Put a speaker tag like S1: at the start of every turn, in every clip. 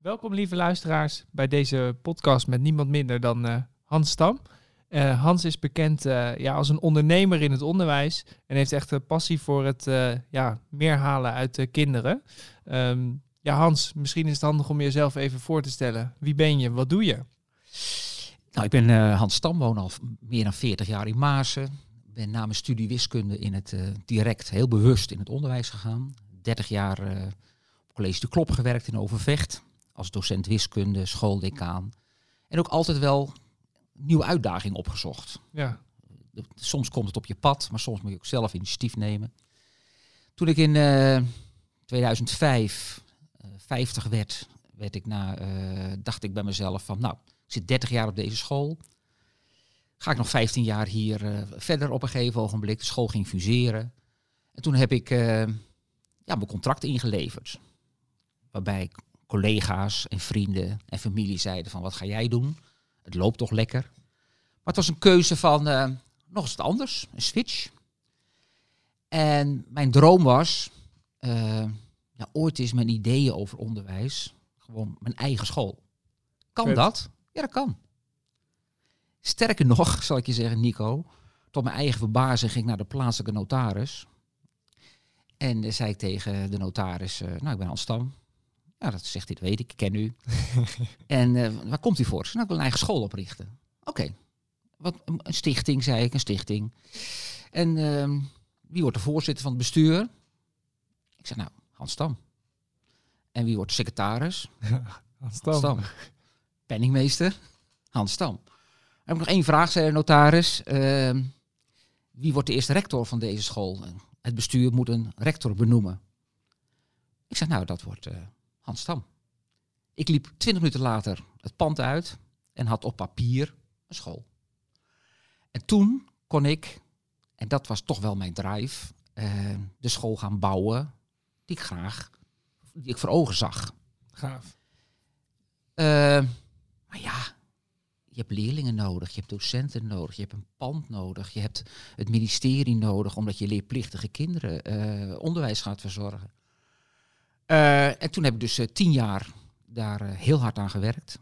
S1: Welkom lieve luisteraars bij deze podcast met niemand minder dan uh, Hans Stam. Uh, Hans is bekend uh, ja, als een ondernemer in het onderwijs en heeft echt een passie voor het ja, meer halen uit de kinderen. Um, ja, Hans, misschien is het handig om jezelf even voor te stellen. Wie ben je? Wat doe je?
S2: Nou, ik ben Hans Stam, woon al meer dan 40 jaar in Maasen. Ben na mijn studie wiskunde in het direct heel bewust in het onderwijs gegaan. 30 jaar op college De Klop gewerkt in Overvecht als docent wiskunde, schooldecaan. En ook altijd wel nieuwe uitdagingen opgezocht. Ja. Soms komt het op je pad, maar soms moet je ook zelf initiatief nemen. Toen ik in uh, 2005 uh, 50 werd, werd ik na, uh, dacht ik bij mezelf van, nou, ik zit 30 jaar op deze school. Ga ik nog 15 jaar hier verder op een gegeven ogenblik. De school ging fuseren. En toen heb ik ja, mijn contract ingeleverd. Waarbij ik collega's en vrienden en familie zeiden van wat ga jij doen? Het loopt toch lekker? Maar het was een keuze van uh, nog eens wat anders, een switch. En mijn droom was, uh, ja, ooit is mijn ideeën over onderwijs gewoon mijn eigen school. Kan dat? Ja, dat kan. Sterker nog, zal ik je zeggen, Nico, tot mijn eigen verbazing ging ik naar de plaatselijke notaris. En zei ik tegen de notaris, nou ik ben Hans Stam, ja, dat zegt dit weet ik, ik ken u. en uh, waar komt u voor? Nou, ik wil een eigen school oprichten. Oké, wat een stichting, zei ik, een stichting. En uh, wie wordt de voorzitter van het bestuur? Ik zei, nou, Hans Stam. En wie wordt de secretaris?
S1: Hans Stam. Hans Stam.
S2: Penningmeester? Hans Stam. Dan heb ik nog één vraag, zei de notaris. Uh, wie wordt de eerste rector van deze school? Het bestuur moet een rector benoemen. Ik zei, nou, dat wordt Stam. Ik liep twintig minuten later het pand uit en had op papier een school. En toen kon ik, en dat was toch wel mijn drive, uh, de school gaan bouwen die ik graag, die ik voor ogen zag.
S1: Gaaf.
S2: Uh, maar ja, je hebt leerlingen nodig, je hebt docenten nodig, je hebt een pand nodig, je hebt het ministerie nodig omdat je leerplichtige kinderen uh, onderwijs gaat verzorgen. Uh, en toen heb ik dus uh, tien jaar daar uh, heel hard aan gewerkt.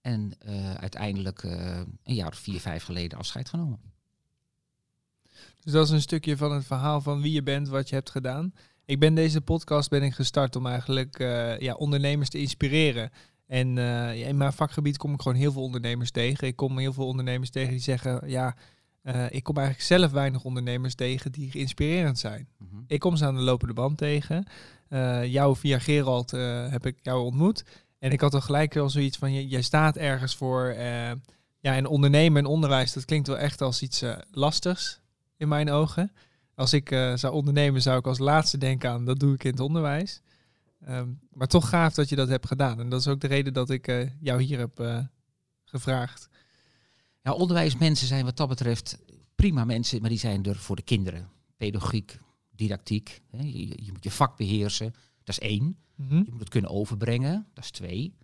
S2: En uiteindelijk een jaar of vier, vijf geleden afscheid genomen.
S1: Dus dat is een stukje van het verhaal van wie je bent, wat je hebt gedaan. Ik ben deze podcast ben ik gestart om eigenlijk ja, ondernemers te inspireren. En in mijn vakgebied kom ik gewoon heel veel ondernemers tegen. Ik kom heel veel ondernemers tegen die zeggen, ja, uh, ik kom eigenlijk zelf weinig ondernemers tegen die geïnspirerend zijn. Mm -hmm. Ik kom ze aan de lopende band tegen. Uh, jou via Gerald uh, heb ik jou ontmoet. En ik had al gelijk wel zoiets van, jij staat ergens voor. ja, en ondernemen en onderwijs, dat klinkt wel echt als iets lastigs in mijn ogen. Als ik zou ondernemen, zou ik als laatste denken aan, dat doe ik in het onderwijs. Um, maar toch gaaf dat je dat hebt gedaan. En dat is ook de reden dat ik jou hier heb gevraagd.
S2: Ja, onderwijsmensen zijn wat dat betreft prima mensen, maar die zijn er voor de kinderen. Pedagogiek, didactiek. Hè. Je, je, moet je vak beheersen, dat is één. Mm -hmm. Je moet het kunnen overbrengen, dat is twee.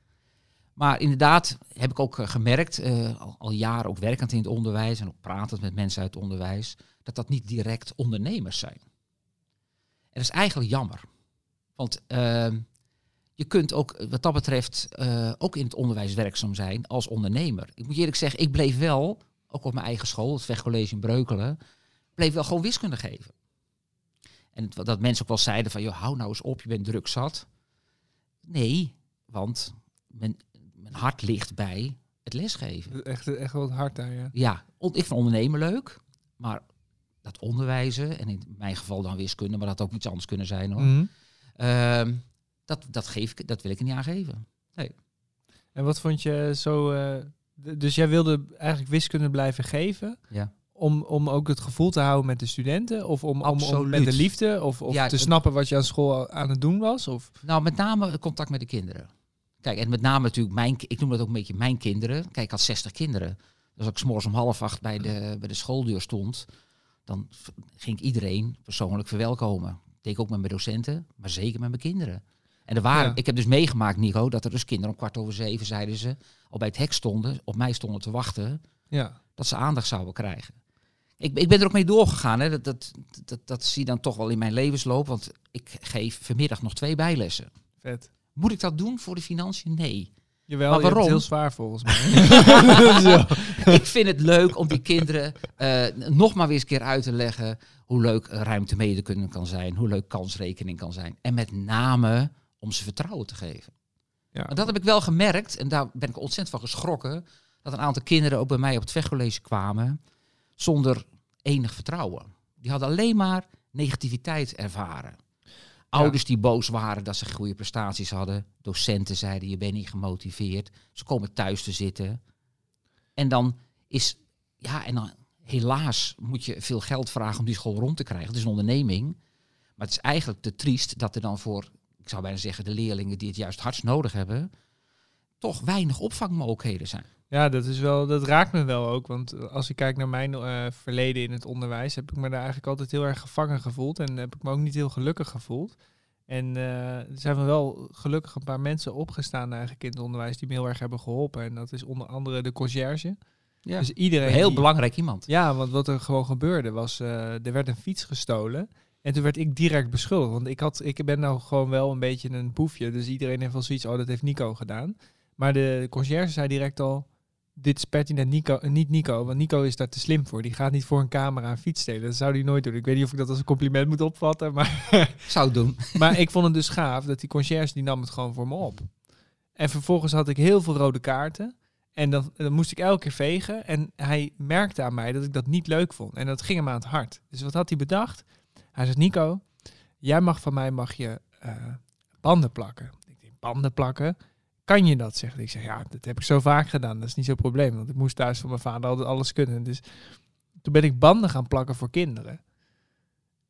S2: Maar inderdaad heb ik ook uh, gemerkt, uh, al, al, jaren ook werkend in het onderwijs en ook pratend met mensen uit het onderwijs, dat dat niet direct ondernemers zijn. En dat is eigenlijk jammer. Want uh, je kunt ook wat dat betreft uh, ook in het onderwijs werkzaam zijn als ondernemer. Ik moet eerlijk zeggen, ik bleef wel, ook op mijn eigen school, het Vechtcollege in Breukelen, bleef wel gewoon wiskunde geven. En het, dat mensen ook wel zeiden van, joh, hou nou eens op, je bent druk zat. Nee, want mijn, mijn hart ligt bij het lesgeven.
S1: Echt, echt wel het hart daar, ja.
S2: Ja, ik vind ondernemen leuk, maar dat onderwijzen, en in mijn geval dan wiskunde, maar dat had ook iets anders kunnen zijn hoor. Mm -hmm. Dat, dat, geef ik, dat wil ik er niet aan geven. Nee.
S1: En wat vond je zo... Uh, dus jij wilde eigenlijk wiskunde blijven geven?
S2: Ja.
S1: Om, om ook het gevoel te houden met de studenten? Of om, om, om met de liefde? Of, of ja, te snappen wat je aan school aan het doen was? Of?
S2: Nou, met name contact met de kinderen. Kijk, en met name natuurlijk mijn... Ik noem dat ook een beetje mijn kinderen. Kijk, ik had 60 kinderen. Dus als ik s'morgens om half acht bij de, bij de schooldeur stond... dan ging ik iedereen persoonlijk verwelkomen. Dat deed ik ook met mijn docenten, maar zeker met mijn kinderen. En er waren, ja. ik heb dus meegemaakt, Nico, dat er dus kinderen om kwart over zeven, zeiden ze, al bij het hek stonden, op mij stonden te wachten,
S1: ja.
S2: dat ze aandacht zouden krijgen. Ik, ik ben er ook mee doorgegaan. Hè. Dat, dat, dat, dat zie je dan toch wel in mijn levensloop, want ik geef vanmiddag nog twee bijlessen.
S1: Vet.
S2: Moet ik dat doen voor de financiën? Nee.
S1: Jawel,
S2: Maar waarom?
S1: het heel zwaar volgens mij.
S2: Ik vind het leuk om die kinderen eh, nog maar weer eens een keer uit te leggen hoe leuk eh, ruimtemede kan zijn, hoe leuk kansrekening kan zijn. En met name om ze vertrouwen te geven.
S1: Ja.
S2: Maar dat heb ik wel gemerkt en daar ben ik ontzettend van geschrokken. Dat een aantal kinderen ook bij mij op het vechtcollege kwamen zonder enig vertrouwen. Die hadden alleen maar negativiteit ervaren. Ouders die boos waren dat ze goede prestaties hadden. Docenten zeiden je bent niet gemotiveerd. Ze komen thuis te zitten. En dan is, ja, en dan helaas moet je veel geld vragen om die school rond te krijgen. Het is een onderneming. Maar het is eigenlijk te triest dat er dan voor, ik zou bijna zeggen, de leerlingen die het juist hardst nodig hebben, toch weinig opvangmogelijkheden zijn.
S1: Ja, dat, is wel, dat raakt me wel ook. Want als ik kijk naar mijn eh, verleden in het onderwijs, heb ik me daar eigenlijk altijd heel erg gevangen gevoeld. En heb ik me ook niet heel gelukkig gevoeld. En eh, er zijn wel gelukkig een paar mensen opgestaan eigenlijk in het onderwijs die me heel erg hebben geholpen. En dat is onder andere de conciërge.
S2: Ja.
S1: Dus iedereen.
S2: Heel
S1: die-
S2: belangrijk iemand.
S1: Ja, want wat er gewoon gebeurde was, eh, er werd een fiets gestolen. En toen werd ik direct beschuldigd. Want ik, had, ik ben nou gewoon wel een beetje een boefje. Dus iedereen heeft wel zoiets, oh, dat heeft Nico gedaan. Maar de conciërge zei direct al, dit is pertinent Nico, eh, niet Nico. Want Nico is daar te slim voor. Die gaat niet voor een camera een fiets stelen. Dat zou hij nooit doen. Ik weet niet of ik dat als een compliment moet opvatten. Maar,
S2: Zou het doen.
S1: maar ik vond het dus gaaf dat die conciërge, die nam het gewoon voor me op. En vervolgens had ik heel veel rode kaarten. En dan, dan moest ik elke keer vegen. En hij merkte aan mij dat ik dat niet leuk vond. En dat ging hem aan het hart. Dus wat had hij bedacht? Hij zegt, Nico, jij mag van mij mag je eh, banden plakken. Ik denk, banden plakken? Kan je dat? Zegt. Ik zeg, ja, dat heb ik zo vaak gedaan. Dat is niet zo'n probleem. Want ik moest thuis van mijn vader altijd alles kunnen. Dus toen ben ik banden gaan plakken voor kinderen.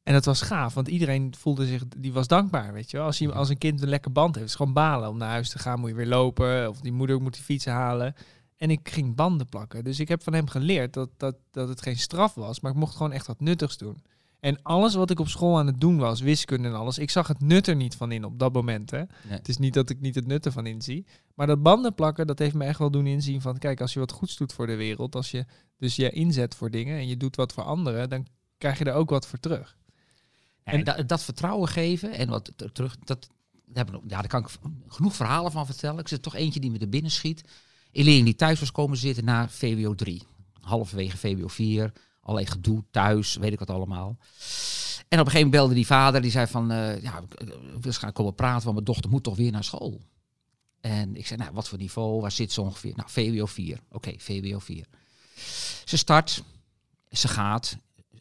S1: En dat was gaaf, want iedereen voelde zich, die was dankbaar, weet je wel. Als, je, als een kind een lekker band heeft, is gewoon balen. Om naar huis te gaan moet je weer lopen, of die moeder moet die fietsen halen. En ik ging banden plakken. Dus ik heb van hem geleerd dat, dat, dat het geen straf was, maar ik mocht gewoon echt wat nuttigs doen. En alles wat ik op school aan het doen was, wiskunde en alles, ik zag het nut er niet van in op dat moment. Hè.
S2: Nee.
S1: Het is niet dat ik niet het nut ervan inzie. Maar dat banden plakken, dat heeft me echt wel doen inzien van... kijk, als je wat goeds doet voor de wereld... als je dus je inzet voor dingen en je doet wat voor anderen... dan krijg je er ook wat voor terug.
S2: Ja,
S1: En-
S2: en dat, dat vertrouwen geven en wat ter- terug, dat, daar, ja, daar kan ik genoeg verhalen van vertellen. Ik zit toch eentje die me er binnen schiet. Een leerling die thuis was komen zitten na VWO 3. Halverwege VWO 4. Allerlei gedoe thuis, weet ik wat allemaal. En op een gegeven moment belde die vader, die zei van, eh, ja, gaan komen praten, want mijn dochter moet toch weer naar school. En ik zei, nou, wat voor niveau, waar zit ze ongeveer? Nou, VWO 4. Oké, VWO 4. Ze start, ze gaat,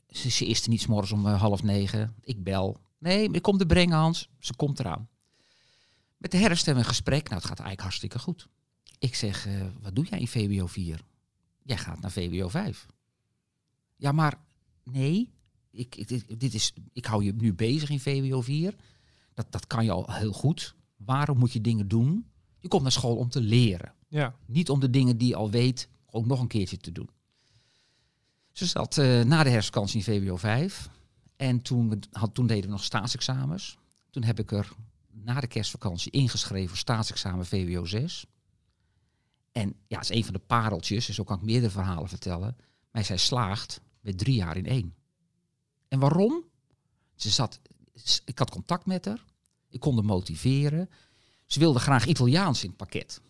S2: ze, is er niet morgens om eh, half negen. Ik bel. Nee, ik kom te brengen, Hans. Ze komt eraan. Met de herfst hebben we een gesprek. Nou, het gaat eigenlijk hartstikke goed. Ik zeg, eh, wat doe jij in VWO 4? Jij gaat naar VWO 5. Ja, maar nee. Ik, ik, dit, is, ik hou je nu bezig in VWO 4. Dat, dat kan je al heel goed. Waarom moet je dingen doen? Je komt naar school om te leren.
S1: Ja,
S2: Niet om de dingen die je al weet, ook nog een keertje te doen. Ze zat eh, na de herfstvakantie in VWO 5. En toen, had, toen deden we nog staatsexamens. Toen heb ik er na de kerstvakantie ingeschreven voor staatsexamen VWO 6. En ja, het is een van de pareltjes, en zo kan ik meerdere verhalen vertellen. Maar zij slaagt met drie jaar in één. En waarom? Ze zat, ik had contact met haar. Ik kon haar motiveren. Ze wilde graag Italiaans in het pakket.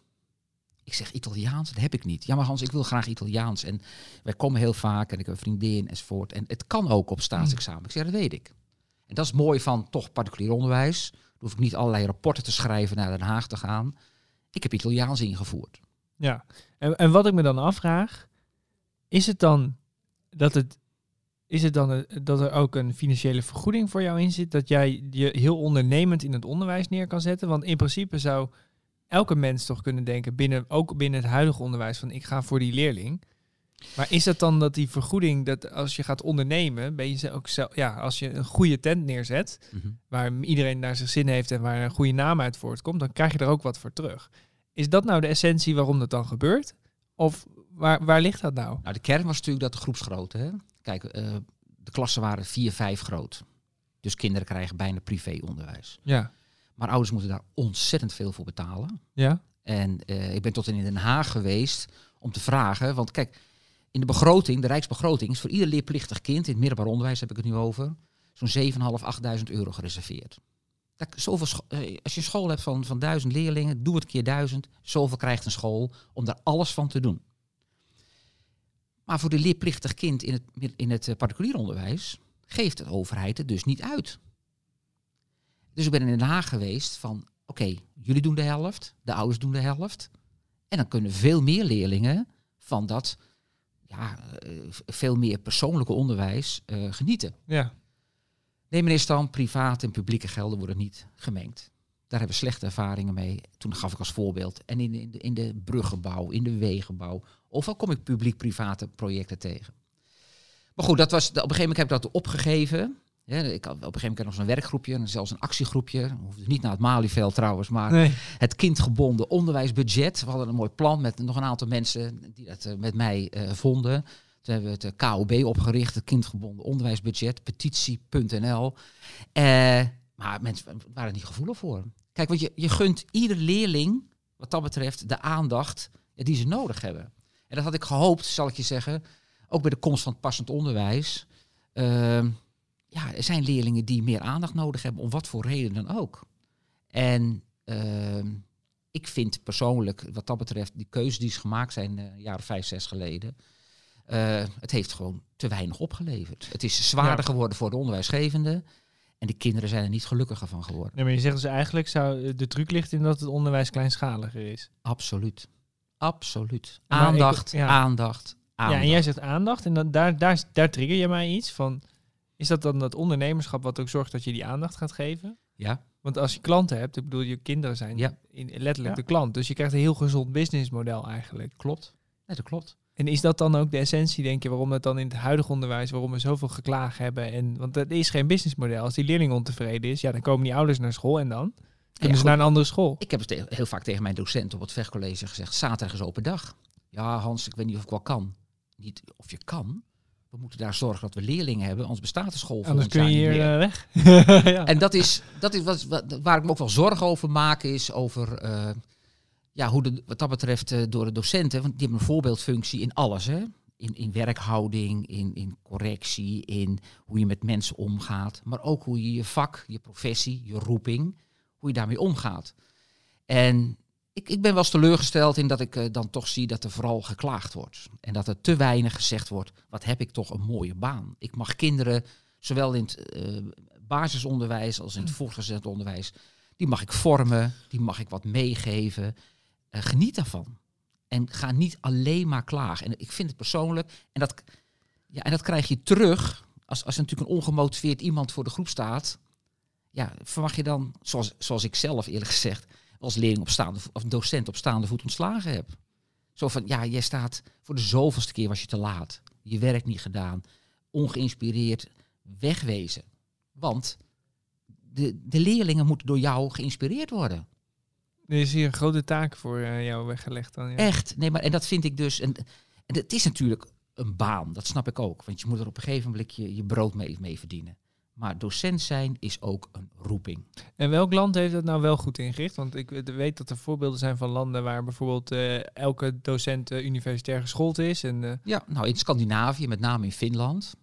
S2: Ik zeg Italiaans, dat heb ik niet. Ja, maar Hans, ik wil graag Italiaans. En wij komen heel vaak en ik heb een vriendin enzovoort. En het kan ook op staatsexamen. Ik zeg, dat weet ik. En dat is mooi van toch particulier onderwijs. Dan hoef ik niet allerlei rapporten te schrijven naar Den Haag te gaan. Ik heb Italiaans ingevoerd.
S1: ja. En, en wat ik me dan afvraag... is het dan dat het... Is het dan eh, dat er ook een financiële vergoeding voor jou in zit? Dat jij je heel ondernemend in het onderwijs neer kan zetten? Want in principe zou elke mens toch kunnen denken, binnen, ook binnen het huidige onderwijs, van ik ga voor die leerling. Maar is het dan dat die vergoeding, dat als je gaat ondernemen, ben je ze ook zelf, ja, als je een goede tent neerzet, waar iedereen naar zijn zin heeft en waar een goede naam uit voortkomt, dan krijg je er ook wat voor terug. Is dat nou de essentie waarom dat dan gebeurt? Of waar, waar ligt dat nou?
S2: Nou, de kern was natuurlijk dat de groepsgrootte. Hè? Kijk, eh, de klassen waren vier, vijf groot. Dus kinderen krijgen bijna privéonderwijs.
S1: Ja.
S2: Maar ouders moeten daar ontzettend veel voor betalen.
S1: Ja?
S2: En eh, ik ben tot in Den Haag geweest om te vragen. Want kijk, in de begroting, de Rijksbegroting, is voor ieder leerplichtig kind, in het middelbaar onderwijs heb ik het nu over, zo'n 7.500, 8.000 euro gereserveerd. Dat, zoveel eh, als je een school hebt van, van duizend leerlingen, doe het keer duizend. Zoveel krijgt een school om daar alles van te doen. Maar voor de leerplichtig kind in het, in het eh, particulier onderwijs geeft de overheid het dus niet uit. Dus ik ben in Den Haag geweest van, oké, jullie doen de helft, de ouders doen de helft. En dan kunnen veel meer leerlingen van dat ja, eh, veel meer persoonlijke onderwijs eh, genieten.
S1: Ja.
S2: Nee, meneer Stam, privaat en publieke gelden worden niet gemengd. Daar hebben we slechte ervaringen mee. Toen gaf ik als voorbeeld. En in, in, de, in de bruggenbouw, in de wegenbouw. Overal kom ik publiek-private projecten tegen. Maar goed, dat was, op een gegeven moment heb ik dat opgegeven. Ja, ik had op een gegeven moment nog zo'n werkgroepje en zelfs een actiegroepje. Hoefde niet naar het Malieveld trouwens, maar
S1: Nee.
S2: het kindgebonden onderwijsbudget. We hadden een mooi plan met nog een aantal mensen die dat eh, met mij eh, vonden. Toen hebben we het eh, KOB opgericht, het kindgebonden onderwijsbudget, petitie.nl. Maar mensen waren er niet gevoelig voor. Kijk, want je, je gunt ieder leerling, wat dat betreft, de aandacht die ze nodig hebben. En dat had ik gehoopt, zal ik je zeggen, ook bij de komst van het passend onderwijs. Ehm, ja, er zijn leerlingen die meer aandacht nodig hebben, om wat voor reden dan ook. En ehm, ik vind persoonlijk, wat dat betreft, die keuzes die is gemaakt zijn jaar of vijf, zes geleden. eh, het heeft gewoon te weinig opgeleverd. Het is zwaarder
S1: Ja.
S2: geworden voor de onderwijsgevende. En de kinderen zijn er niet gelukkiger van geworden.
S1: nee, maar je zegt dus eigenlijk, zou, de truc ligt in dat het onderwijs kleinschaliger is.
S2: Absoluut. Absoluut.
S1: Ik-
S2: Aandacht,
S1: ja.
S2: aandacht, aandacht.
S1: Ja, en jij zegt aandacht en dan, daar, daar, daar trigger je mij iets van. Is dat dan dat ondernemerschap wat ook zorgt dat je die aandacht gaat geven?
S2: Ja,
S1: Want als je klanten hebt, ik bedoel, je kinderen zijn
S2: Ja.
S1: in, letterlijk
S3: Ja.
S1: de klant. Dus je krijgt een heel gezond businessmodel eigenlijk.
S2: klopt. Dat klopt.
S1: En is dat dan ook de essentie, denk je, waarom het dan in het huidige onderwijs, waarom we zoveel geklaag hebben? En, want dat is geen businessmodel. Als die leerling ontevreden is, ja, dan komen die ouders naar school en dan kunnen ze
S2: goed.
S1: naar een andere school.
S2: Ik heb het heel vaak tegen mijn docent op het vechtcollege gezegd: zaterdag is open dag. Ja, Hans, ik weet niet of ik wel kan. Niet of je kan. We moeten daar zorgen dat we leerlingen hebben, anders bestaat de school
S1: Anders kun je hier eh, weg. ja.
S2: En dat is, dat is wat, wat- waar ik me ook wel zorgen over maak, is over eh, ja, hoe de, wat dat betreft eh, door de docenten, want die hebben een voorbeeldfunctie in alles. Hè? In, in werkhouding, in, in correctie, in hoe je met mensen omgaat, maar ook hoe je je vak, je professie, je roeping, hoe je daarmee omgaat. En ik, ik ben wel eens teleurgesteld in dat ik eh, dan toch zie dat er vooral geklaagd wordt. En dat er te weinig gezegd wordt, wat heb ik toch een mooie baan. Ik mag kinderen, zowel in het eh, basisonderwijs als in het voortgezet onderwijs, die mag ik vormen, die mag ik wat meegeven. Eh, geniet daarvan. En ga niet alleen maar klagen. En ik vind het persoonlijk, en dat, ja, en dat krijg je terug als, als er natuurlijk een ongemotiveerd iemand voor de groep staat. Ja, verwacht je dan, zoals, zoals ik zelf eerlijk gezegd, als leerling op staande vo- of docent op staande voet ontslagen heb. Zo van, ja, jij staat voor de zoveelste keer was je te laat. Je werk niet gedaan. Ongeïnspireerd wegwezen. Want de, de leerlingen moeten door jou geïnspireerd worden.
S1: Er is hier een grote taak voor eh, jou weggelegd dan. Ja.
S2: Echt. Nee, maar en dat vind ik dus. En, en het is natuurlijk een baan, dat snap ik ook. Want je moet er op een gegeven moment je, je brood mee, mee verdienen. Maar docent zijn is ook een roeping.
S1: En welk land heeft dat nou wel goed ingericht? Want ik weet- dat er voorbeelden zijn van landen waar bijvoorbeeld eh, elke docent eh, universitair geschoold is. En, eh,
S2: Ja, nou in Scandinavië, met name in Finland,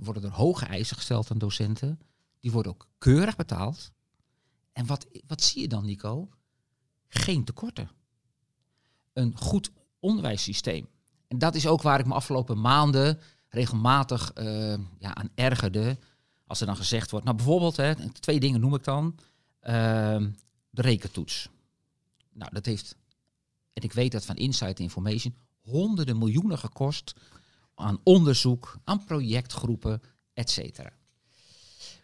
S2: worden er hoge eisen gesteld aan docenten. Die worden ook keurig betaald. En wat, wat zie je dan, Nico? Geen tekorten. Een goed onderwijssysteem. En dat is ook waar ik me afgelopen maanden regelmatig ja, aan ergerde. Als er dan gezegd wordt, nou bijvoorbeeld, hè, twee dingen noem ik dan. Ehm, de rekentoets. Nou, dat heeft, en ik weet dat van Insight Information, honderden miljoenen gekost aan onderzoek, aan projectgroepen, et cetera.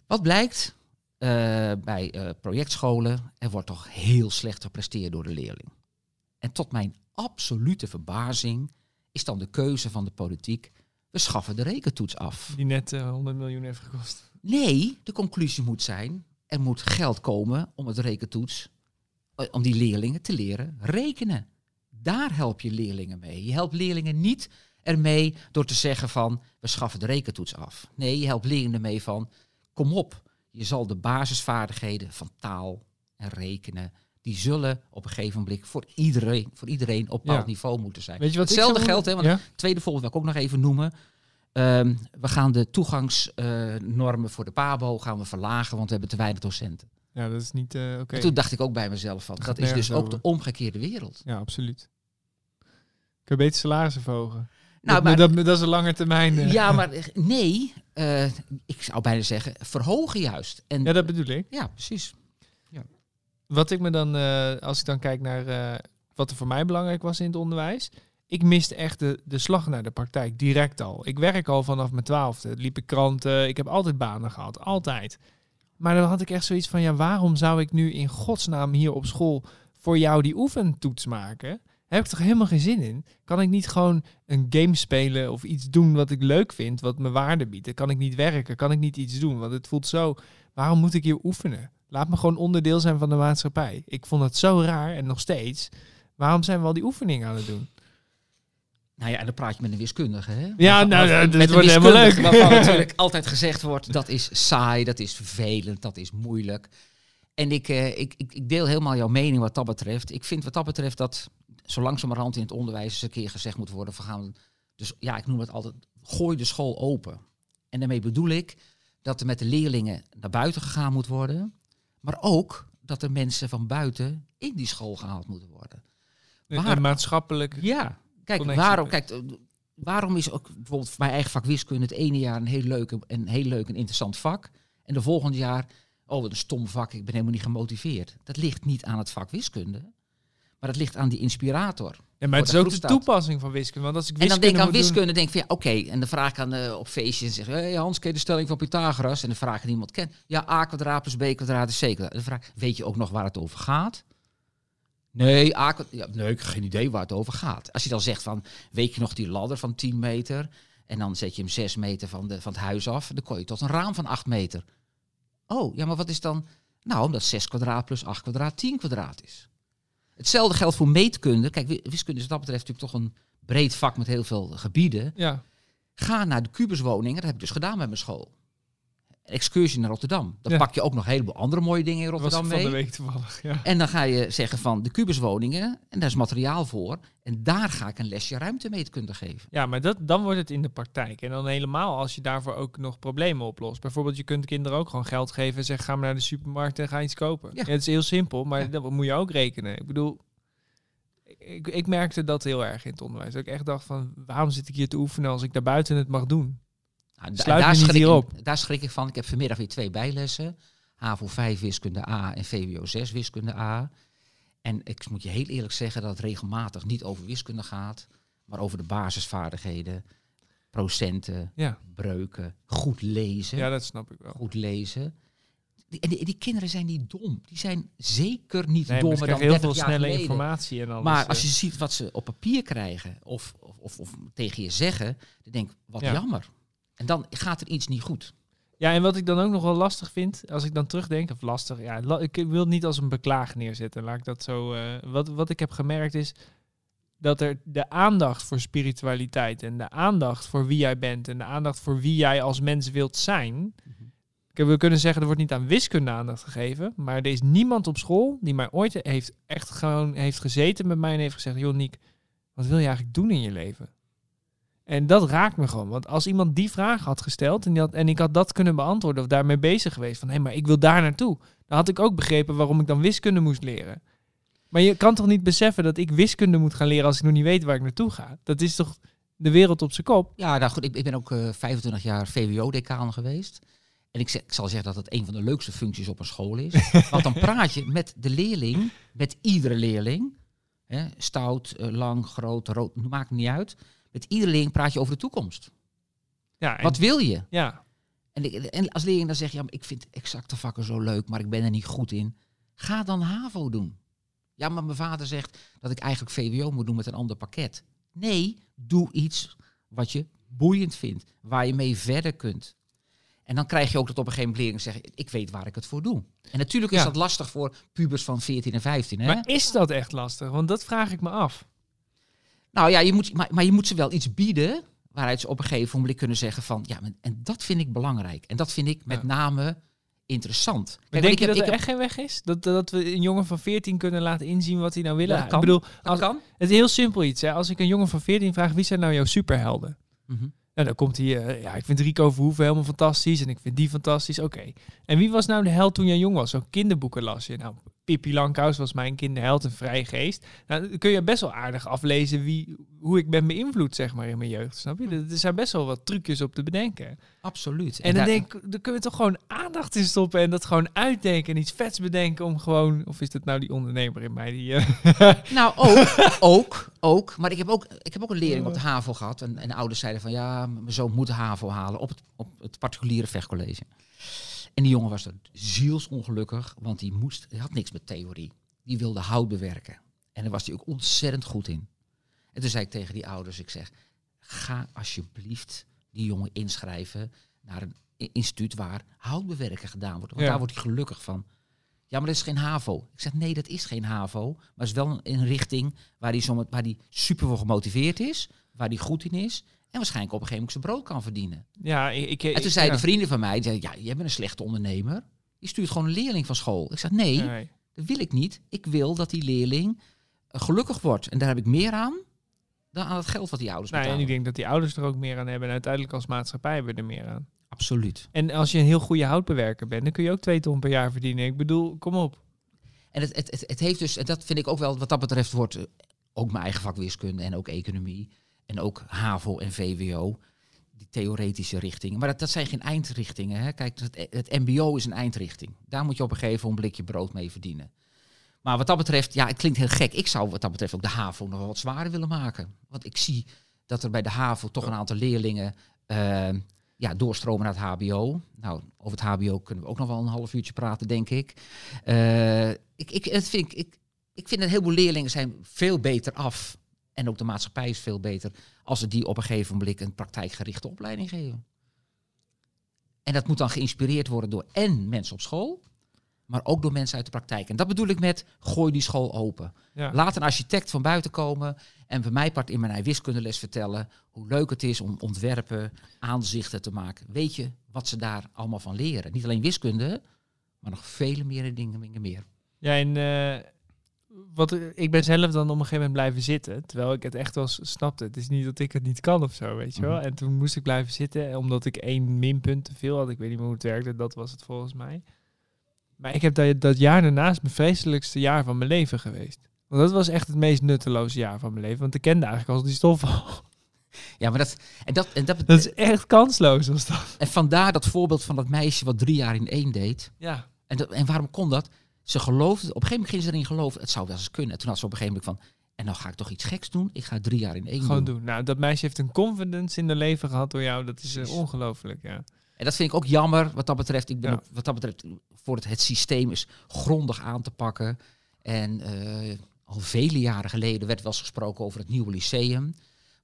S2: Wat blijkt eh, bij eh, projectscholen? Er wordt toch heel slecht gepresteerd door de leerling. En tot mijn absolute verbazing is dan de keuze van de politiek, we schaffen de rekentoets af.
S1: die net eh, 100 miljoen heeft gekost.
S2: Nee, de conclusie moet zijn, er moet geld komen om het rekentoets, eh, om die leerlingen te leren rekenen. Daar help je leerlingen mee. Je helpt leerlingen niet ermee door te zeggen van, we schaffen de rekentoets af. Nee, je helpt leerlingen mee van, kom op, je zal de basisvaardigheden van taal en rekenen, die zullen op een gegeven moment voor iedereen, voor iedereen op een bepaald
S1: Ja.
S2: niveau moeten zijn.
S1: Weet je wat
S2: Hetzelfde geldt, hè, want
S1: Ja?
S2: Tweede voorbeeld wil ik ook nog even noemen. Ehm, we gaan de toegangsnormen voor de PABO gaan we verlagen, want we hebben te weinig docenten.
S1: Ja, dat is niet eh, oké.
S2: En toen dacht ik ook bij mezelf van, dat is dus ook de omgekeerde wereld.
S1: Ja, absoluut. Kun je beter salarissen verhogen?
S2: Nou,
S1: dat,
S2: maar,
S1: dat, dat is een lange termijn. eh.
S2: ja, maar eh, nee, eh, ik zou bijna zeggen, verhogen juist. En,
S1: ja, dat bedoel ik.
S2: ja, precies.
S1: Wat ik me dan, eh, als ik dan kijk naar eh, wat er voor mij belangrijk was in het onderwijs. Ik miste echt de, de slag naar de praktijk, direct al. Ik werk al vanaf mijn twaalfde. Liep ik kranten, ik heb altijd banen gehad, altijd. Maar dan had ik echt zoiets van, ja, waarom zou ik nu in godsnaam hier op school voor jou die oefentoets maken? Heb ik toch helemaal geen zin in? Kan ik niet gewoon een game spelen of iets doen wat ik leuk vind, wat me waarde biedt? Kan ik niet werken, kan ik niet iets doen, want het voelt zo... Waarom moet ik hier oefenen? Laat me gewoon onderdeel zijn van de maatschappij. Ik vond het zo raar en nog steeds. Waarom zijn we al die oefeningen aan het doen?
S2: Nou ja, en dan praat je met een wiskundige, hè?
S1: Ja, nou, dat
S2: met
S1: wordt helemaal leuk.
S2: Waarvan natuurlijk altijd gezegd wordt, dat is saai, dat is vervelend, dat is moeilijk. En ik, eh, ik, ik, ik deel helemaal jouw mening wat dat betreft. Ik vind wat dat betreft dat zo langzamerhand in het onderwijs eens een keer gezegd moet worden van gaan... Dus ja, ik noem het altijd, gooi de school open. En daarmee bedoel ik dat er met de leerlingen naar buiten gegaan moet worden. Maar ook dat er mensen van buiten in die school gehaald moeten worden. Waar-
S1: een maatschappelijk...
S2: Ja, kijk, waarom, kijk, eh, waarom is ook bijvoorbeeld voor mijn eigen vak wiskunde het ene jaar een heel leuk, een heel leuk en interessant vak. En de volgende jaar, oh wat een stom vak, ik ben helemaal niet gemotiveerd. Dat ligt niet aan het vak wiskunde, maar dat ligt aan die inspirator.
S1: Ja, maar het is ook
S2: de
S1: de toepassing van wiskunde. Want als ik
S2: En dan
S1: wiskunde
S2: denk ik aan
S1: doen-
S2: wiskunde, denk ik van ja, oké. En dan vraag ik aan eh, op feestjes en zeg hey Hans, ken je de stelling van Pythagoras? En dan vraag ik aan iemand, ken, ja, a kwadraat plus b kwadraat is c kwadraat. En dan vraag ik, weet je ook nog waar het over gaat? Nee, ja, nee, ik heb geen idee waar het over gaat. Als je dan zegt van, weet je nog die ladder van 10 meter? En dan zet je hem 6 meter van, de, van het huis af. Dan kom je tot een raam van 8 meter. Oh, ja, maar wat is dan? Nou, omdat 6 kwadraat plus 8 kwadraat 10 kwadraat is. Hetzelfde geldt voor meetkunde. Kijk, wi- wiskunde is wat dat betreft natuurlijk toch een breed vak met heel veel gebieden.
S1: Ja,
S2: Ga naar de kubuswoningen. Dat heb ik dus gedaan met mijn school. Excursie naar Rotterdam. Dan
S1: Ja.
S2: pak je ook nog een heleboel andere mooie dingen in Rotterdam
S1: van de
S2: mee.
S1: week toevallig. Ja.
S2: En dan ga je zeggen van de kubuswoningen. En daar is materiaal voor. En daar ga ik een lesje ruimtemeetkunde geven.
S1: Ja, maar dat, dan wordt het in de praktijk. En dan helemaal als je daarvoor ook nog problemen oplost. Bijvoorbeeld, je kunt kinderen ook gewoon geld geven en zeggen: ga maar naar de supermarkt en ga iets kopen.
S2: Ja.
S1: Het is heel simpel, maar dat moet je ook rekenen. Ik bedoel, ik, ik merkte dat heel erg in het onderwijs. Dat ik echt dacht: van waarom zit ik hier te oefenen als ik daarbuiten het mag doen?
S2: Nou,
S1: Sluit
S2: daar, schrik ik, daar schrik ik van. Ik heb vanmiddag weer twee bijlessen. HAVO 5 wiskunde A en VWO 6 wiskunde A. En ik moet je heel eerlijk zeggen dat het regelmatig niet over wiskunde gaat. Maar over de basisvaardigheden. Procenten,
S1: Ja,
S2: breuken, goed lezen.
S1: ja dat snap ik wel.
S2: goed lezen. Die, en die, die kinderen zijn niet dom. Die zijn zeker niet
S1: Nee,
S2: dommer dan
S1: krijgen heel
S2: 30
S1: veel
S2: jaar
S1: snelle
S2: geleden.
S1: informatie en alles.
S2: Maar als je ziet wat ze op papier krijgen of, of, of, of tegen je zeggen, dan denk ik, wat
S1: Ja.
S2: jammer. En dan gaat er iets niet goed.
S1: Ja, en wat ik dan ook nog wel lastig vind, als ik dan terugdenk, of lastig, ja, la- ik wil het niet als een beklaag neerzetten. Laat ik dat zo. eh, wat, wat ik heb gemerkt is dat er de aandacht voor spiritualiteit en de aandacht voor wie jij bent en de aandacht voor wie jij als mens wilt zijn. Kijk, We kunnen zeggen, er wordt niet aan wiskunde aandacht gegeven, maar er is niemand op school die mij ooit heeft echt gewoon heeft gezeten met mij en heeft gezegd, joh Niek, wat wil je eigenlijk doen in je leven? En dat raakt me gewoon. Want als iemand die vraag had gesteld en, die had, en ik had dat kunnen beantwoorden of daarmee bezig geweest, van hé, maar ik wil daar naartoe, dan had ik ook begrepen waarom ik dan wiskunde moest leren. Maar je kan toch niet beseffen dat ik wiskunde moet gaan leren als ik nog niet weet waar ik naartoe ga? Dat is toch de wereld op zijn kop?
S2: Ja, nou goed, ik, ik ben ook eh 25 jaar VWO-decaan geweest. En ik, ik zal zeggen dat het een van de leukste functies op een school is. Want dan praat je met de leerling, met iedere leerling. Hè, stout, eh, lang, groot, rood, maakt niet uit. Met iedere leerling praat je over de toekomst.
S1: Ja, en,
S2: Wat wil je?
S1: ja,
S2: En, en als leerling dan zeg je, ja, maar ik vind exacte vakken zo leuk, maar ik ben er niet goed in. Ga dan HAVO doen. Ja, maar mijn vader zegt dat ik eigenlijk VWO moet doen met een ander pakket. Nee, doe iets wat je boeiend vindt, waar je mee verder kunt. En dan krijg je ook dat op een gegeven moment leerlingen zeggen, ik weet waar ik het voor doe. En natuurlijk is
S1: Ja.
S2: dat lastig voor pubers van 14 en 15. Hè?
S1: maar is dat echt lastig? Want dat vraag ik me af.
S2: Nou ja, je moet, maar, maar je moet ze wel iets bieden waaruit ze op een gegeven moment kunnen zeggen van, ja, en dat vind ik belangrijk. En dat vind ik met
S1: Ja.
S2: name interessant. Kijk,
S1: Maar denk
S2: ik
S1: je
S2: heb-
S1: dat er
S2: heb-
S1: echt geen weg is? Dat, dat we een jongen van 14 kunnen laten inzien wat hij nou wil?
S2: Ja.
S1: Ik bedoel,
S2: dat
S1: als,
S2: kan.
S1: het is heel simpel iets. Hè? Als ik een jongen van 14 vraag, wie zijn nou jouw superhelden? Nou, dan komt hij, eh, ja, ik vind Rico Verhoeven helemaal fantastisch en ik vind die fantastisch. Oké. En wie was nou de held toen jij jong was? Zo'n kinderboeken las je. Nou, Pippi Langkous was mijn kinderheld, een vrije geest. Nou, dan kun je best wel aardig aflezen wie, hoe ik ben beïnvloed, zeg maar, in mijn jeugd. Snap je? Er zijn best wel wat trucjes op te bedenken.
S2: Absoluut.
S1: En, dan
S2: daar-
S1: denk ik, dan kunnen we toch gewoon aandacht in stoppen en dat gewoon uitdenken en iets vets bedenken om gewoon, of is dat nou die ondernemer in mij die... eh,
S2: Nou, ook, ook, ook. Maar ik heb ook, ik heb ook een leerling op de HAVO gehad. En, en de ouders zeiden van, ja, mijn zoon moet HAVO halen op het, op het particuliere vechtcollege. En die jongen was er zielsongelukkig, want die, moest, hij had niks met theorie. Die wilde hout bewerken. En daar was hij ook ontzettend goed in. En toen zei ik tegen die ouders, ik zeg, ga alsjeblieft die jongen inschrijven naar een instituut waar houtbewerken gedaan wordt. Want
S1: Ja.
S2: daar wordt hij gelukkig van. Ja, maar dat is geen HAVO. Ik zeg, nee, dat is geen HAVO. Maar het is wel een, een richting waar hij, waar hij super voor gemotiveerd is. Waar hij goed in is. En waarschijnlijk op een gegeven moment zijn brood kan verdienen.
S1: ja, ik... ik
S2: En toen zeiden
S1: ja.
S2: vrienden van mij, die zeiden, ja, jij bent een slechte ondernemer. Je stuurt gewoon een leerling van school. Ik zeg, nee,
S1: Nee.
S2: dat wil ik niet. Ik wil dat die leerling eh, gelukkig wordt. En daar heb ik meer aan dan aan het geld wat die ouders
S1: Nou, en ik denk dat die ouders er ook meer aan hebben. En uiteindelijk als maatschappij hebben we er meer aan.
S2: Absoluut.
S1: En als je een heel goede houtbewerker bent, dan kun je ook twee ton per jaar verdienen. Ik bedoel, kom op.
S2: En het, het, het, het heeft dus, en dat vind ik ook wel, wat dat betreft wordt eh, ook mijn eigen vak wiskunde en ook economie en ook HAVO en VWO, die theoretische richtingen. Maar dat, dat zijn geen eindrichtingen. Hè. Kijk, het, het MBO is een eindrichting. Daar moet je op een gegeven moment een blikje brood mee verdienen. Maar wat dat betreft, ja, het klinkt heel gek. Ik zou wat dat betreft ook de HAVO nog wat zwaarder willen maken. Want ik zie dat er bij de HAVO toch een aantal leerlingen eh, ja, doorstromen naar het HBO. Nou, over het HBO kunnen we ook nog wel een half uurtje praten, denk ik. Eh, ik, ik, het vind ik, ik, vind dat heel veel leerlingen zijn veel beter af. En ook de maatschappij is veel beter als ze die op een gegeven moment een praktijkgerichte opleiding geven. En dat moet dan geïnspireerd worden door en mensen op school, maar ook door mensen uit de praktijk. En dat bedoel ik met gooi die school open.
S1: Ja.
S2: Laat een architect van buiten komen en bij mij part in mijn wiskundeles vertellen hoe leuk het is om ontwerpen, aanzichten te maken. Weet je wat ze daar allemaal van leren? Niet alleen wiskunde, maar nog vele meer dingen, dingen meer.
S1: Ja, en eh, wat, ik ben zelf dan op een gegeven moment blijven zitten. Terwijl ik het echt wel snapte. Het is niet dat ik het niet kan of zo, weet je wel.
S2: Mhm.
S1: En toen moest ik blijven zitten, omdat ik één minpunt te veel had. Ik weet niet meer hoe het werkte, dat was het volgens mij. Maar ik heb dat, dat jaar daarnaast mijn vreselijkste jaar van mijn leven geweest. Want dat was echt het meest nutteloze jaar van mijn leven. Want ik kende eigenlijk al die stof al.
S2: Ja, maar dat, en, dat, en, dat,
S1: Dat is echt kansloos als dat.
S2: en vandaar dat voorbeeld van dat meisje wat drie jaar in één deed.
S1: Ja.
S2: En, dat, en waarom kon dat? Ze geloofde, op een gegeven moment ging ze erin geloven, het zou wel eens kunnen. En toen had ze op een gegeven moment van, en dan ga ik toch iets geks doen? Ik ga drie jaar in één
S1: Gewoon
S2: doen.
S1: doen. Nou, dat meisje heeft een confidence in de leven gehad door jou. Dat is eh, ongelooflijk, ja.
S2: En dat vind ik ook jammer wat dat betreft. Ik ben
S1: Ja.
S2: ook, wat dat betreft voor het, het systeem is grondig aan te pakken. En eh, al vele jaren geleden werd wel eens gesproken over het nieuwe lyceum.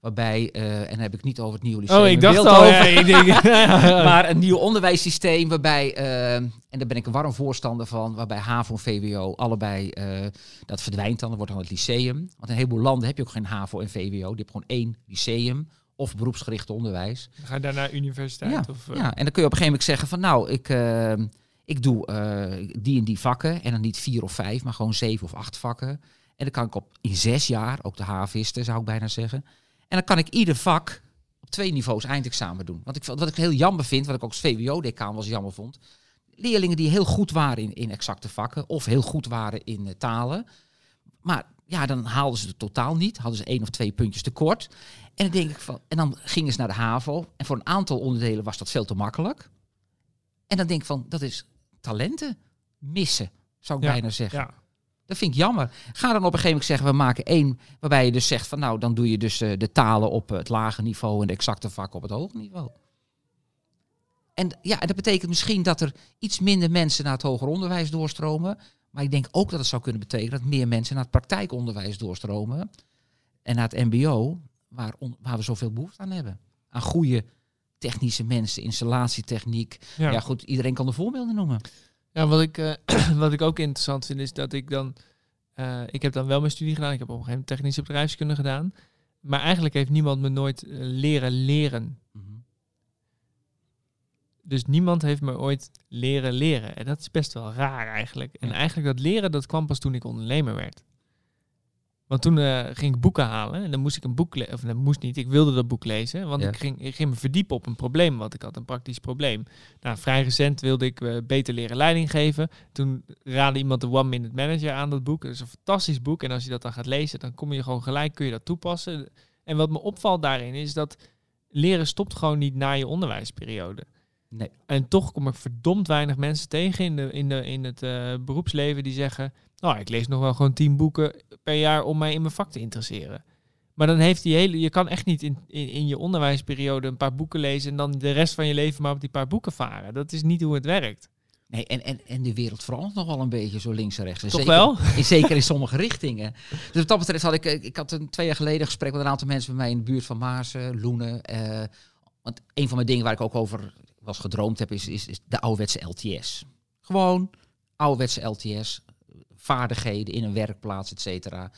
S2: Waarbij, eh, en dan heb ik niet over het nieuwe lyceum.
S1: Oh, ik dacht al. Ja, ik denk,
S2: maar een nieuw onderwijssysteem waarbij, eh, en daar ben ik een warm voorstander van, waarbij HAVO en VWO allebei, eh, dat verdwijnt dan, dat wordt dan het lyceum. Want in een heleboel landen heb je ook geen HAVO en VWO, die hebben gewoon één lyceum of beroepsgericht onderwijs.
S1: Ga je daar naar universiteit?
S2: Ja,
S1: of,
S2: ja, en dan kun je op een gegeven moment zeggen van nou, ik, ik doe die en die vakken en dan niet vier of vijf, maar gewoon zeven of acht vakken. En dan kan ik op in zes jaar, ook de havisten zou ik bijna zeggen. En dan kan ik ieder vak op twee niveaus eindexamen doen. Want ik, wat ik heel jammer vind, wat ik ook als VWO-decaan was jammer vond. Leerlingen die heel goed waren in, in exacte vakken of heel goed waren in eh, talen. Maar ja, dan haalden ze het totaal niet. Hadden ze één of twee puntjes tekort. En dan denk ik van, en dan gingen ze naar de HAVO. En voor een aantal onderdelen was dat veel te makkelijk. En dan denk ik van, dat is talenten missen, zou ik
S1: Ja,
S2: bijna zeggen.
S1: ja.
S2: Dat vind ik jammer. Ga dan op een gegeven moment zeggen, we maken één, waarbij je dus zegt van, nou, dan doe je dus eh, de talen op het lage niveau en de exacte vakken op het hoge niveau. En ja, dat betekent misschien dat er iets minder mensen naar het hoger onderwijs doorstromen. Maar ik denk ook dat het zou kunnen betekenen dat meer mensen naar het praktijkonderwijs doorstromen. En naar het MBO, waar, on- waar we zoveel behoefte aan hebben. Aan goede technische mensen, installatietechniek.
S1: Ja.
S2: Ja, goed, iedereen kan de voorbeelden noemen.
S1: Ja, wat ik, eh, wat ik ook interessant vind is dat ik dan... eh, ik heb dan wel mijn studie gedaan. Ik heb op een gegeven moment technische bedrijfskunde gedaan. Maar eigenlijk heeft niemand me nooit eh, leren leren.
S2: Mhm.
S1: Dus niemand heeft me ooit leren leren. En dat is best wel raar eigenlijk. En eigenlijk dat leren, dat kwam pas toen ik ondernemer werd. Want toen eh, ging ik boeken halen en dan moest ik een boek lezen. Of dat moest niet, ik wilde dat boek lezen. Want
S2: Ja.
S1: ik, ging, ik ging me verdiepen op een probleem wat ik had, een praktisch probleem. Nou, vrij recent wilde ik eh, beter leren leiding geven. Toen raadde iemand de One Minute Manager aan dat boek. Dat is een fantastisch boek. En als je dat dan gaat lezen, dan kom je gewoon gelijk, kun je dat toepassen. En wat me opvalt daarin is dat leren stopt gewoon niet na je onderwijsperiode.
S2: Nee.
S1: En toch kom ik verdomd weinig mensen tegen in, de, in, de, in het eh, beroepsleven die zeggen... Nou, ik lees nog wel gewoon tien boeken per jaar om mij in mijn vak te interesseren. Maar dan heeft die hele... Je kan echt niet in, in, in je onderwijsperiode een paar boeken lezen... en dan de rest van je leven maar op die paar boeken varen. Dat is niet hoe het werkt.
S2: Nee, en, en, en de wereld verandert nog wel een beetje zo links en rechts. En
S1: Toch
S2: zeker,
S1: wel?
S2: In, zeker in sommige richtingen. Dus wat dat betreft had ik, ik had een, twee jaar geleden een gesprek met een aantal mensen bij mij in de buurt van Maarsen, Loenen. eh, want een van mijn dingen waar ik ook over was gedroomd heb, is, is, is de ouderwetse LTS. Gewoon ouderwetse LTS, vaardigheden in een werkplaats, et cetera.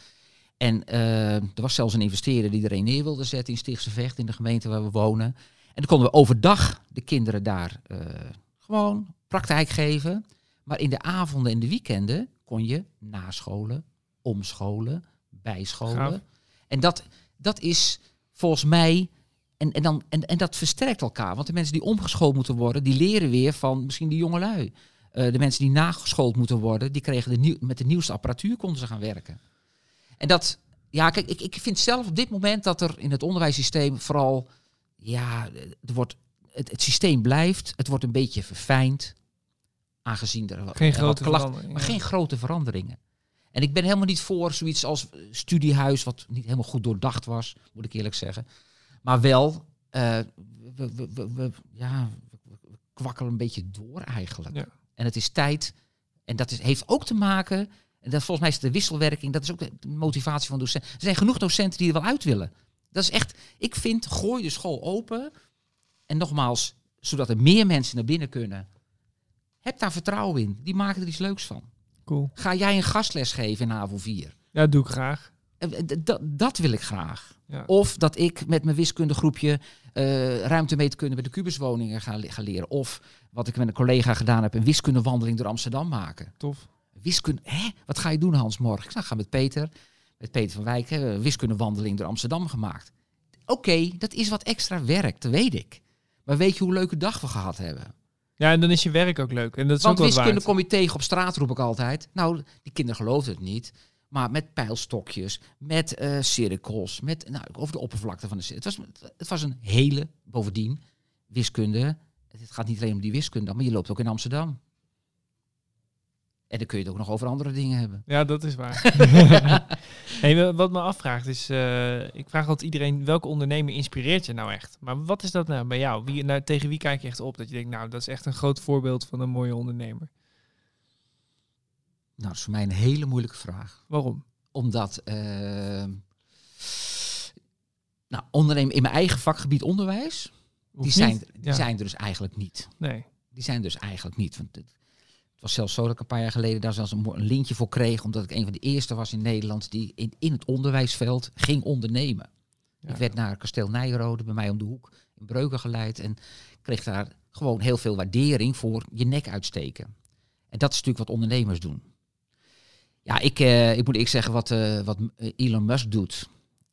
S2: En eh, er was zelfs een investeerder die er een neer wilde zetten in Stichtse Vecht, in de gemeente waar we wonen. En dan konden we overdag de kinderen daar eh, gewoon praktijk geven. Maar in de avonden en de weekenden kon je nascholen, omscholen, bijscholen.
S1: Gaaf.
S2: En dat, dat is volgens mij. En, en, dan, en, en dat versterkt elkaar. Want de mensen die omgeschoold moeten worden, die leren weer van misschien die jongelui. Eh de mensen die nageschoold moeten worden, die kregen de nieuw, met de nieuwste apparatuur konden ze gaan werken. En dat, ja, kijk, ik, ik vind zelf op dit moment dat er in het onderwijssysteem vooral, ja, er wordt, het, het systeem blijft, het wordt een beetje verfijnd, aangezien er,
S1: Geen
S2: er
S1: grote
S2: klachten- maar
S1: ja.
S2: geen grote veranderingen. En ik ben helemaal niet voor zoiets als eh, studiehuis, wat niet helemaal goed doordacht was, moet ik eerlijk zeggen. Maar wel, eh, we, we, we, ja, we kwakkelen een beetje door eigenlijk.
S1: Ja.
S2: En het is tijd, en dat is, heeft ook te maken, en dat volgens mij is de wisselwerking, dat is ook de, de motivatie van docenten. Er zijn genoeg docenten die er wel uit willen. Dat is echt, ik vind, gooi de school open. En nogmaals, zodat er meer mensen naar binnen kunnen. Heb daar vertrouwen in. Die maken er iets leuks van.
S1: Cool.
S2: Ga jij een gastles geven in HAVO 4?
S1: Ja, dat doe ik graag.
S2: Eh, Dat, dat wil ik graag.
S1: Ja.
S2: Of dat ik met mijn wiskundegroepje eh ruimtemeetkunde bij de kubuswoningen ga, le- ga leren. Of wat ik met een collega gedaan heb, een wiskundewandeling door Amsterdam maken.
S1: Tof.
S2: Wiskunde, hè? Wat ga je doen Hans morgen? Ik zeg, ga met Peter, met Peter van Wijk, hè, een wiskundewandeling door Amsterdam gemaakt. Oké, dat is wat extra werk, dat weet ik. Maar weet je hoe leuke dag we gehad hebben?
S1: Ja, en dan is je werk ook leuk. En dat is
S2: Want
S1: ook
S2: wiskunde
S1: waard.
S2: kom je tegen op straat, roep ik altijd. Nou, die kinderen geloofden het niet. Maar met pijlstokjes, met eh, cirkels, met nou, over de oppervlakte van de cirkel. Het was, het was een hele, bovendien, wiskunde. Het gaat niet alleen om die wiskunde, maar je loopt ook in Amsterdam. En dan kun je het ook nog over andere dingen hebben.
S1: Ja, dat is waar. hey, wat me afvraagt is, eh, ik vraag altijd iedereen, welke ondernemer inspireert je nou echt? Maar wat is dat nou bij jou? Wie, nou, tegen wie kijk je echt op? Dat je denkt, nou, dat is echt een groot voorbeeld van een mooie ondernemer.
S2: Nou, dat is voor mij een hele moeilijke vraag.
S1: Waarom?
S2: Omdat, eh, nou, ondernemen in mijn eigen vakgebied onderwijs,
S1: Hoeft
S2: die, zijn, die
S1: Ja.
S2: zijn er dus eigenlijk niet.
S1: Nee.
S2: Die zijn dus eigenlijk niet. Want het, het was zelfs zo dat ik een paar jaar geleden daar zelfs een, lintje voor kreeg. Omdat ik een van de eerste was in Nederland die in, in het onderwijsveld ging ondernemen.
S1: Ja.
S2: Ik werd naar Kasteel Nijrode, bij mij om de hoek, in Breuken geleid. En kreeg daar gewoon heel veel waardering voor je nek uitsteken. En dat is natuurlijk wat ondernemers doen. Ja, ik, eh, ik moet ik zeggen wat, eh, wat Elon Musk doet.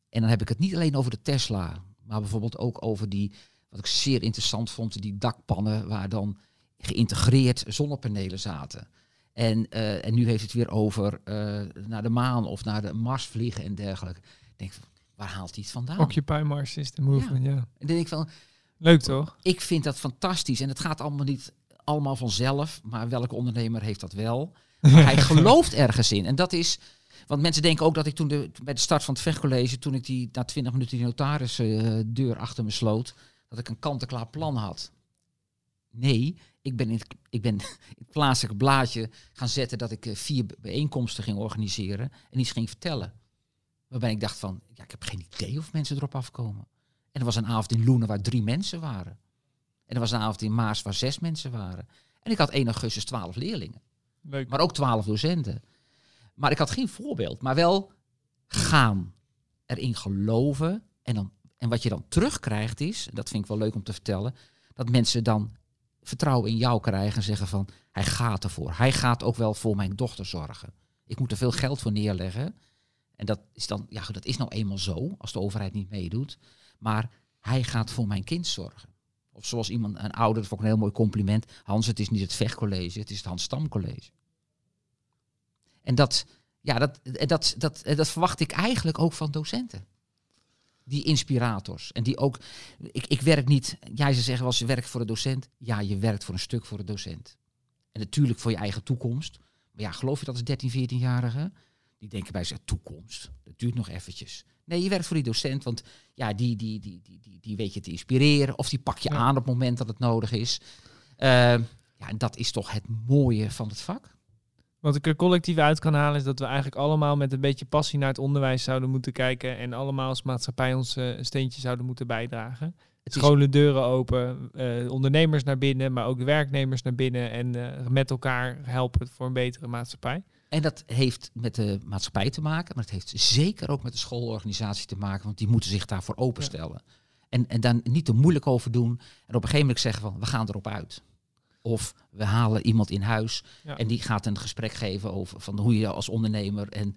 S2: En dan heb ik het niet alleen over de Tesla, maar bijvoorbeeld ook over die, wat ik zeer interessant vond, die dakpannen waar dan geïntegreerd zonnepanelen zaten. En, eh, en nu heeft het weer over eh, naar de maan of naar de Mars vliegen en dergelijke. Ik denk, waar haalt hij het vandaan?
S1: Occupy Mars System Movement, ja.
S2: En dan denk ik van,
S1: Leuk toch?
S2: ik vind dat fantastisch. En het gaat allemaal niet allemaal vanzelf. Maar welke ondernemer heeft dat wel? Maar hij gelooft ergens in. En dat is... Want mensen denken ook dat ik toen de, bij de start van het vechtcollege... toen ik die na twintig minuten die notaris eh, deur achter me sloot... dat ik een kant-en-klaar plan had. Nee, ik ben, in het, ik ben in het plaatselijke blaadje gaan zetten... dat ik eh, vier bijeenkomsten ging organiseren... en iets ging vertellen. Waarbij ik dacht van... ja, ik heb geen idee of mensen erop afkomen. En er was een avond in Loenen waar drie mensen waren. En er was een avond in Maas waar zes mensen waren. En ik had 1 augustus twaalf leerlingen.
S1: Leuk.
S2: Maar ook twaalf docenten. Maar ik had geen voorbeeld. Maar wel gaan. Erin geloven. En, dan, en wat je dan terugkrijgt is, en dat vind ik wel leuk om te vertellen, dat mensen dan vertrouwen in jou krijgen en zeggen van, hij gaat ervoor. Hij gaat ook wel voor mijn dochter zorgen. Ik moet er veel geld voor neerleggen. En dat is dan, ja, dat is nou eenmaal zo als de overheid niet meedoet. Maar hij gaat voor mijn kind zorgen. Of zoals iemand, een ouder, dat vond ik een heel mooi compliment. Hans, het is niet het vechtcollege, het is het Hans Stam College. En dat, ja, dat, dat, dat, dat verwacht ik eigenlijk ook van docenten. Die inspirators. En die ook, ik, ik werk niet, jij ze zeggen wel, je werkt voor de docent. Ja, je werkt voor een stuk voor de docent. En natuurlijk voor je eigen toekomst. Maar ja, geloof je dat als 13, 14-jarige? Die denken bij zich, toekomst, dat duurt nog eventjes. Nee, je werkt voor die docent, want ja, die, die, die, die, die, die weet je te inspireren. Of die pak je
S1: Ja.
S2: aan op het moment dat het nodig is. Eh, ja, en dat is toch het mooie van het vak.
S1: Wat ik er collectief uit kan halen is dat we eigenlijk allemaal met een beetje passie naar het onderwijs zouden moeten kijken. En allemaal als maatschappij ons eh, een steentje zouden moeten bijdragen.
S2: Het is,
S1: Scholen deuren open, eh, ondernemers naar binnen, maar ook de werknemers naar binnen. En eh, met elkaar helpen voor een betere maatschappij.
S2: En dat heeft met de maatschappij te maken, maar het heeft zeker ook met de schoolorganisatie te maken, want die moeten zich daarvoor openstellen. En, en dan niet te moeilijk over doen en op een gegeven moment zeggen van, we gaan erop uit. Of we halen iemand in huis
S1: Ja.
S2: en die gaat een gesprek geven over van hoe je als ondernemer en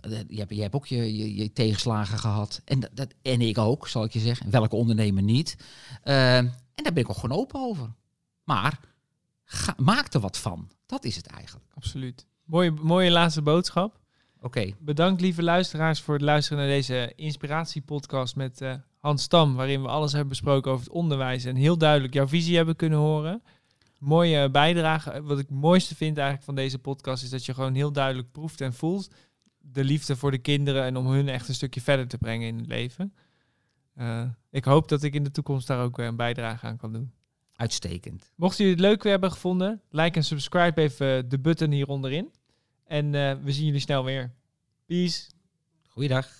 S2: eh, je hebt, je hebt ook je, je, je tegenslagen gehad. En, dat, dat, en ik ook, zal ik je zeggen. Welke ondernemer niet. Eh, en daar ben ik ook gewoon open over. Maar ga, maak er wat van. Dat is het eigenlijk.
S1: Absoluut. Mooie, mooie laatste boodschap.
S2: Oké,
S1: Bedankt lieve luisteraars voor het luisteren naar deze inspiratiepodcast met eh, Hans Stam, waarin we alles hebben besproken over het onderwijs en heel duidelijk jouw visie hebben kunnen horen. Mooie bijdrage. Wat ik het mooiste vind eigenlijk van deze podcast is dat je gewoon heel duidelijk proeft en voelt de liefde voor de kinderen en om hun echt een stukje verder te brengen in het leven. Eh, ik hoop dat ik in de toekomst daar ook weer een bijdrage aan kan doen.
S2: uitstekend.
S1: Mochten jullie het leuk hebben gevonden, like en subscribe even de button hier onderin. En eh, we zien jullie snel weer. Peace.
S2: Goeiedag.